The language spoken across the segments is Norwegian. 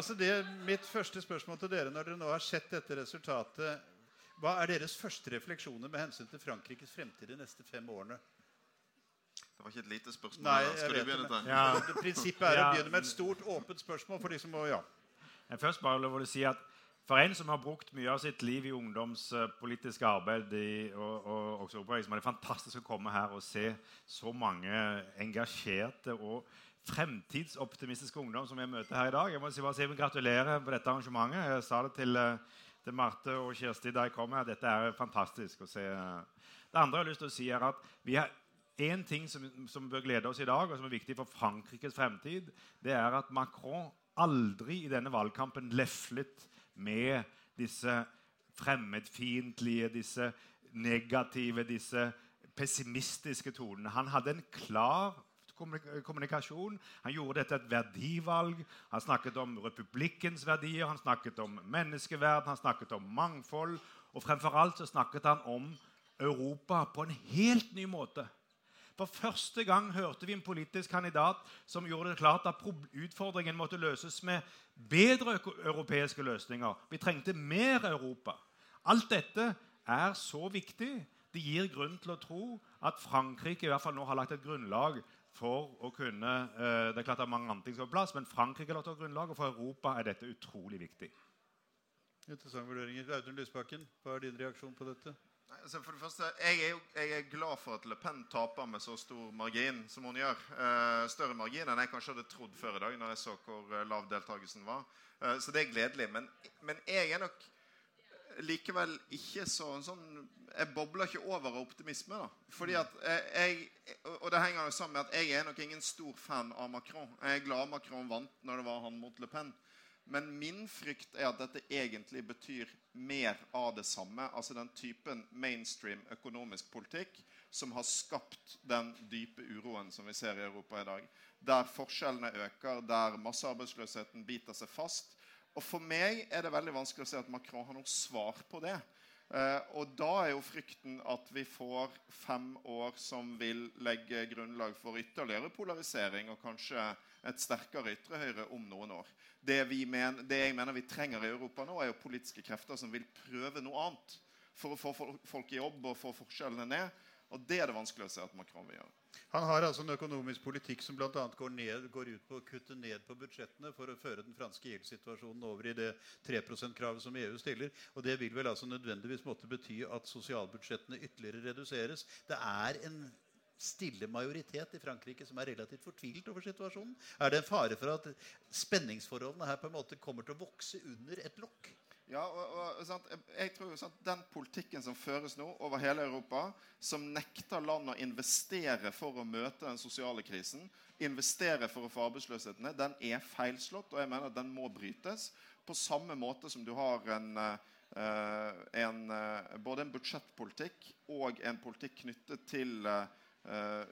altså det, mitt første spørsmål til dere når dere nå har sett dette resultatet Hva er deres første refleksjoner med hensyn til Frankrikes fremtid de neste fem årene? Det var ikke et lite spørsmål. Nei, jeg Skal du vet begynne det. Ja. Prinsippet er å begynne med et stort, åpent spørsmål for de som må Ja. Jeg først bare lov å si at For en som har brukt mye av sitt liv i ungdomspolitisk arbeid i, og, og også som er det fantastisk å komme her og se så mange engasjerte og fremtidsoptimistiske ungdom som jeg møter her i dag. Jeg må si bare si Gratulerer på dette arrangementet. Jeg sa det til, eh, til Marte og Kjersti da jeg kom her. Dette er fantastisk å se. Det andre jeg har lyst til å si, er at vi har én ting som, som bør glede oss i dag, og som er viktig for Frankrikes fremtid, det er at Macron aldri i denne valgkampen leflet med disse fremmedfiendtlige, disse negative, disse pessimistiske tonene. Han hadde en klar kommunikasjon. Han gjorde dette et verdivalg. Han snakket om republikkens verdier, han snakket om menneskeverd, han snakket om mangfold. Og fremfor alt så snakket han om Europa på en helt ny måte. For første gang hørte vi en politisk kandidat som gjorde det klart at utfordringen måtte løses med bedre europeiske løsninger. Vi trengte mer Europa. Alt dette er så viktig. Det gir grunn til å tro at Frankrike i hvert fall nå har lagt et grunnlag for å kunne eh, Det er klart det er mange andre ting som er på plass, men Frankrike har lagt et grunnlag, og for Europa er dette utrolig viktig. Interessante vurderinger. Audun Lysbakken, hva er din reaksjon på dette? Altså for det første, jeg er, jo, jeg er glad for at Le Pen taper med så stor margin som hun gjør. Eh, større margin enn jeg kanskje hadde trodd før i dag, når jeg så hvor eh, lav deltakelsen var. Eh, så det er gledelig. Men, men jeg er nok likevel ikke så sånn Jeg bobler ikke over av optimisme. da. Fordi at jeg, jeg, Og det henger jo sammen med at jeg er nok ingen stor fan av Macron. Jeg er glad Macron vant når det var han mot Le Pen. Men min frykt er at dette egentlig betyr mer av det samme. Altså den typen mainstream økonomisk politikk som har skapt den dype uroen som vi ser i Europa i dag. Der forskjellene øker, der massearbeidsløsheten biter seg fast. Og For meg er det veldig vanskelig å se at Macron har noe svar på det. Uh, og da er jo frykten at vi får fem år som vil legge grunnlag for ytterligere polarisering og kanskje et sterkere ytre høyre om noen år. Det, vi men, det jeg mener vi trenger i Europa nå, er jo politiske krefter som vil prøve noe annet for å få folk i jobb og få forskjellene ned. Og det er det vanskelig å se at Macron vil gjøre. Han har altså en økonomisk politikk som bl.a. Går, går ut på å kutte ned på budsjettene for å føre den franske gjeldssituasjonen over i det 3 %-kravet som EU stiller. Og det vil vel altså nødvendigvis måtte bety at sosialbudsjettene ytterligere reduseres. Det er en stille majoritet i Frankrike som er relativt fortvilt over situasjonen. Er det en fare for at spenningsforholdene her på en måte kommer til å vokse under et lokk? Ja, og, og? Jeg tror jo Den politikken som føres nå over hele Europa, som nekter land å investere for å møte den sosiale krisen, investere for å få arbeidsløsheten ned, den er feilslått. Og jeg mener at den må brytes. På samme måte som du har en, eh, en, eh, både en budsjettpolitikk og en politikk knyttet til eh,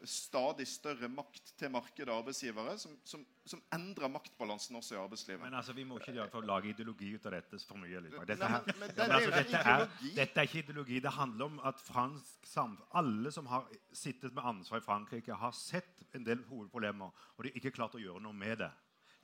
stadig større makt til markedet og arbeidsgivere, som, som, som endrer maktbalansen også i arbeidslivet. Men altså, vi må ikke gjøre for å lage ideologi ut av dette for mye. Liksom. Dette, Nei, her, men- men det er men altså, dette, er, dette er ikke ideologi. Det handler om at fransk samf- alle som har sittet med ansvar i Frankrike, har sett en del hovedproblemer, og de har ikke klart å gjøre noe med det.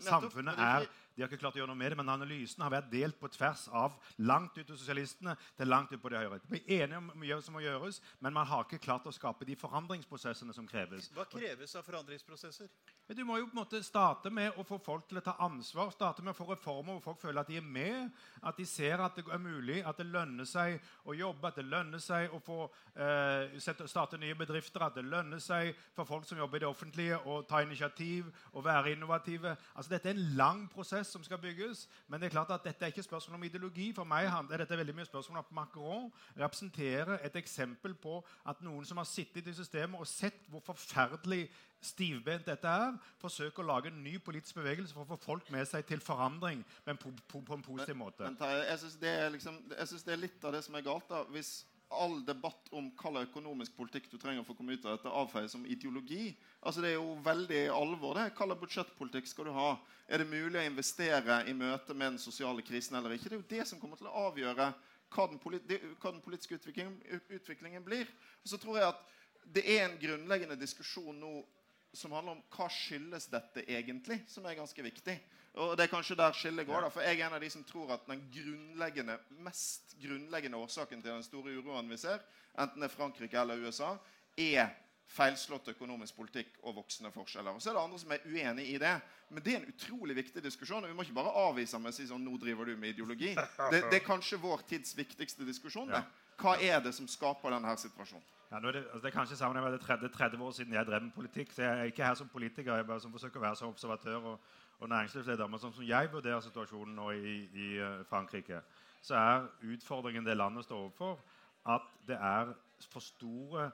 Samfunnet er, De har ikke klart å gjøre noe med det, men analysen har vært delt på tvers av langt ut til sosialistene til langt ut på de høyre. Vi er enige om mye som må gjøres, men man har ikke klart å skape de forandringsprosessene som kreves. Hva kreves av forandringsprosesser? Du må jo på en måte starte med å få folk til å ta ansvar. Starte med å få reformer hvor folk føler at de er med. At de ser at det er mulig, at det lønner seg å jobbe, at det lønner seg å få eh, starte nye bedrifter. At det lønner seg for folk som jobber i det offentlige, å ta initiativ og være innovative. Altså Dette er en lang prosess som skal bygges. Men det er klart at dette er ikke spørsmål om ideologi. For meg handler dette veldig mye spørsmål om at Macron representerer et eksempel på at noen som har sittet i systemet og sett hvor forferdelig stivbent dette er, forsøker å lage en ny politisk bevegelse for å få folk med seg til forandring men på, på, på en positiv måte. Men men, jeg syns det, liksom, jeg det er litt av det som er galt. da, Hvis all debatt om hva økonomisk politikk du trenger for å komme ut av dette, avfeies som ideologi altså Det er jo veldig alvor. det. Hva slags budsjettpolitikk skal du ha? Er det mulig å investere i møte med den sosiale krisen eller ikke? Det er jo det som kommer til å avgjøre hva den, politi hva den politiske utviklingen, utviklingen blir. Og så tror jeg at det er en grunnleggende diskusjon nå som handler om hva skyldes dette egentlig, som er ganske viktig. Og det er kanskje der skillet går. da, for Jeg er en av de som tror at den grunnleggende, mest grunnleggende årsaken til den store uroen vi ser, enten det er Frankrike eller USA, er feilslått økonomisk politikk og voksende forskjeller. Og så er det andre som er uenig i det. Men det er en utrolig viktig diskusjon. og Vi må ikke bare avvise med å si sånn, nå driver du med ideologi. Det, det er kanskje vår tids viktigste diskusjon. det. Hva er det som skaper denne situasjonen? Ja, det, altså det er kanskje sammen med det 30, 30 år siden jeg drev med politikk. så Jeg er ikke her som politiker, jeg bare som forsøker å være som observatør og, og næringslivsleder. Men sånn som jeg vurderer situasjonen nå i, i uh, Frankrike, så er utfordringen det landet står overfor, at det er for store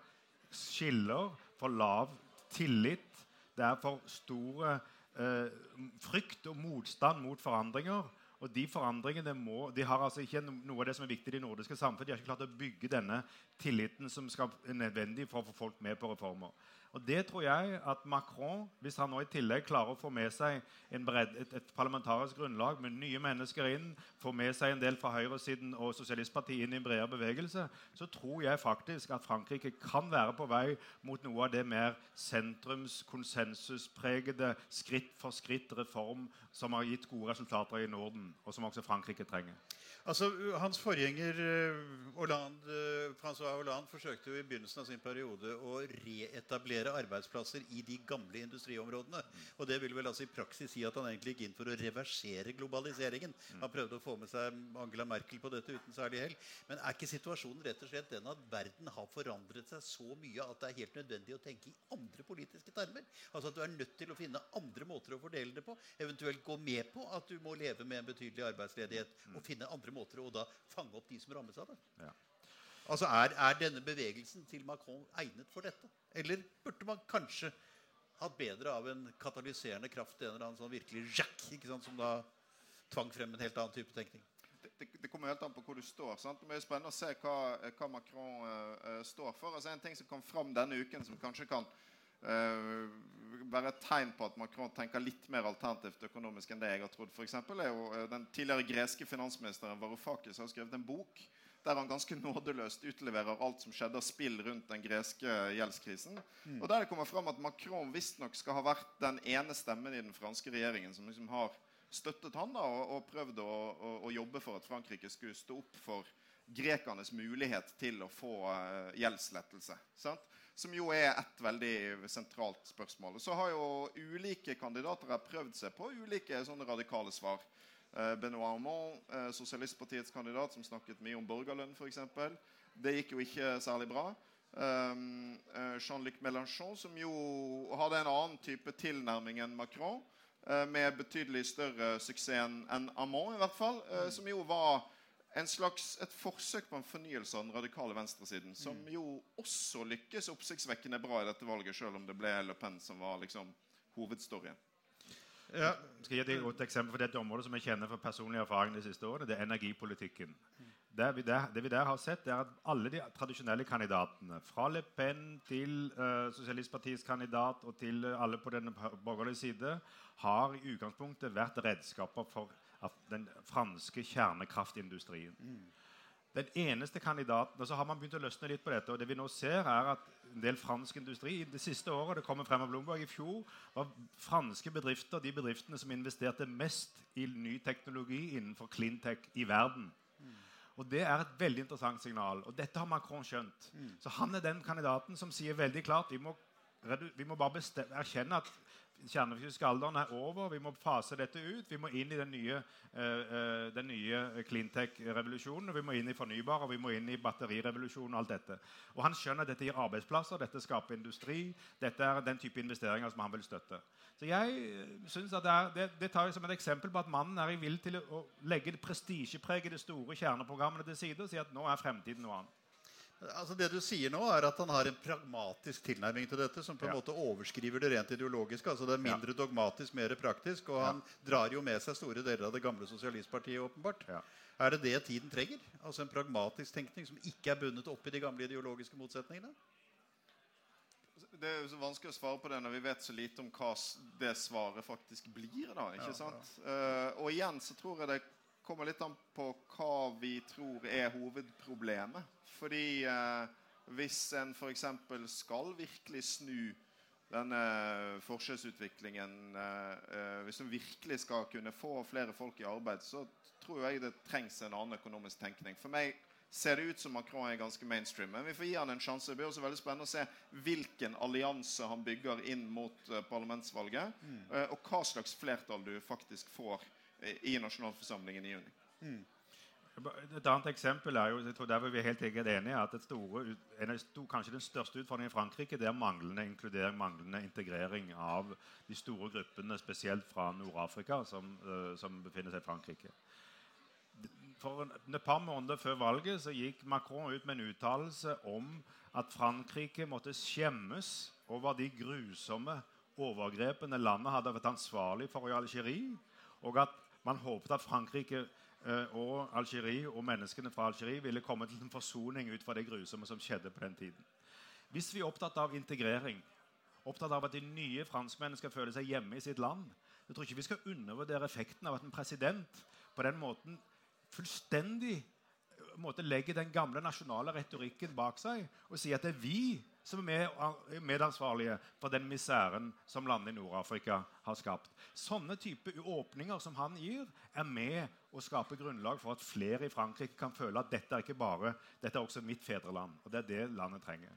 skiller, for lav tillit. Det er for store eh, frykt og motstand mot forandringer. Og de forandringene må, de har altså ikke noe av det som er viktig i det nordiske samfunnet. De har ikke klart å bygge denne tilliten som skal, nødvendig for å få folk med på reformer. Og det tror jeg at Macron, hvis han nå i tillegg klarer å få med seg bred, et, et, parlamentarisk grunnlag med nye mennesker inn, få med seg en del fra høyresiden og sosialistpartiet inn i en bredere bevegelse, så tror jeg faktisk at Frankrike kan være på vei mot noe av det mer sentrums, konsensuspregede, skritt for skritt-reform som har gitt gode resultater i Norden, og som også Frankrike trenger. Altså, Hans forgjenger eh, Hollande, eh, Francois Hollande forsøkte jo i begynnelsen av sin periode å reetablere arbeidsplasser i de gamle industriområdene. Og det vil vel altså i praksis si at han egentlig gikk inn for å reversere globaliseringen. Han prøvde å få med seg Angela Merkel på dette uten særlig hell. Men er ikke situasjonen rett og slett den at verden har forandret seg så mye at det er helt nødvendig å tenke i andre politiske termer? Altså at du er nødt til å finne andre måter å fordele det på. Eventuelt gå med på at du må leve med en betydelig arbeidsledighet. og finne andre andre måter å da fange opp de som rammes av det. Ja. Altså, er, er, denne bevegelsen til Macron egnet for dette? Eller burde man kanskje hatt bedre av en katalyserende kraft, en eller annen sånn virkelig jack, ikke sant, som da tvang frem en helt annen type tenkning? Det, det, det, kommer helt an på hvor du står. Sant? Det er spennende å se hva, hva Macron uh, står for. Altså, en ting som kom fram denne uken, som kanskje kan uh, være et tegn på at Macron tenker litt mer alternativt økonomisk enn det jeg har trodd. For eksempel, er jo eh, Den tidligere greske finansministeren Varoufakis har skrevet en bok der han ganske nådeløst utleverer alt som skjedde av spill rundt den greske gjeldskrisen. Mm. Og der det kommer fram at Macron visstnok skal ha vært den ene stemmen i den franske regjeringen som liksom har støttet han da, og, og prøvd å, å, å, jobbe for at Frankrike skulle stå opp for grekernes mulighet til å få uh, gjeldslettelse. Sant? Som jo er et veldig sentralt spørsmål. Så har jo ulike kandidater prøvd seg på ulike sånne radikale svar. Eh, Benoit Armand, eh, sosialistpartiets kandidat, som snakket mye om borgerlønn f.eks. Det gikk jo ikke særlig bra. Um, Jean-Luc Mélenchon, som jo hadde en annen type tilnærming enn Macron, med betydelig større suksess enn Armand, i hvert fall, uh, som jo var slags, et forsøk på en fornyelse av den radikale venstresiden, som mm. jo også lykkes oppsiktsvekkende bra i dette valget, selv om det ble Le Pen som var liksom hovedstoryen. Ja. Skal jeg gi et godt eksempel for dette området som jeg kjenner fra personlig erfaring de siste årene. Det er energipolitikken. Det vi, der, det vi der har sett, er at alle de tradisjonelle kandidatene, fra Le Pen til uh, Sosialistpartiets kandidat og til alle på den borgerlige side, har i utgangspunktet vært redskaper for den franske kjernekraftindustrien. Den eneste kandidaten, og så har man begynt å løsne litt på dette, og det vi nå ser er at en del fransk industri det siste året det kommer frem av Bloomberg i fjor, var franske bedrifter de bedriftene som investerte mest i ny teknologi innenfor cleantech i verden. Og Det er et veldig interessant signal. Og dette har Macron skjønt. Mm. Så han er den kandidaten som sier veldig klart vi må, vi må bare erkjenne at kjernefysiske alderen er over. Vi må fase dette ut. Vi må inn i den nye, uh, nye cleantech-revolusjonen. Vi må inn i fornybar, og vi må inn i batterirevolusjonen. og alt dette. Og Han skjønner at dette gir arbeidsplasser, dette skaper industri. Dette er den type investeringer som han vil støtte. Så jeg eh, synes at det, er, det, det tar jeg som et eksempel på at mannen er villig til å legge det store kjerneprogrammene til side og si at nå er fremtiden noe annet. Altså Det du sier nå, er at han har en pragmatisk tilnærming til dette som på en ja. måte overskriver det rent ideologiske. altså Det er mindre ja. dogmatisk, mer praktisk. Og han drar jo med seg store deler av det gamle sosialistpartiet, åpenbart. Er det det tiden trenger? Altså En pragmatisk tenkning som ikke er bundet opp i de gamle ideologiske motsetningene? Det er jo så vanskelig å svare på det når vi vet så lite om hva det svaret faktisk blir. da, ikke sant? Uh, og igjen så tror jeg det kommer litt an på hva vi tror er hovedproblemet. Fordi eh, hvis en f.eks. skal virkelig snu denne forskjellsutviklingen Hvis en virkelig skal kunne få flere folk i arbeid, så tror jeg det trengs en annen økonomisk tenkning. For meg ser det ut som Macron er ganske mainstream. Men vi får gi han en sjanse. Det blir også veldig spennende å se hvilken allianse han bygger inn mot uh, parlamentsvalget. Mm. Og hva slags flertall du faktisk får i nasjonalforsamlingen i juni. Mm. Et annet eksempel er jo, jeg tror der vi er helt enige, at store, sto, kanskje den største utfordringen i Frankrike det er manglende inkludering, manglende integrering av de store gruppene, spesielt fra Nord-Afrika, som, som befinner seg i Frankrike for et par måneder før valget så gikk Macron ut med en uttalelse om at Frankrike måtte skjemmes over de grusomme overgrepene landet hadde vært ansvarlig for i Algerie, og at man håpet at Frankrike eh, og Algerie og menneskene fra Algerie ville komme til en forsoning ut fra det grusomme som skjedde på den tiden. Hvis vi er opptatt av integrering, opptatt av at de nye franskmennene skal føle seg hjemme i sitt land, jeg tror ikke vi skal undervurdere effekten av at en president på den måten fullstendig eh, måte, legger den gamle nasjonale retorikken bak seg og sier at det er vi som er medansvarlige for den misæren som landet i Nord-Afrika har skapt. Sånne type åpninger som han gir, er med å skape grunnlag for at flere i Frankrike kan føle at dette er ikke bare, dette er også mitt fedreland. Og det er det landet trenger.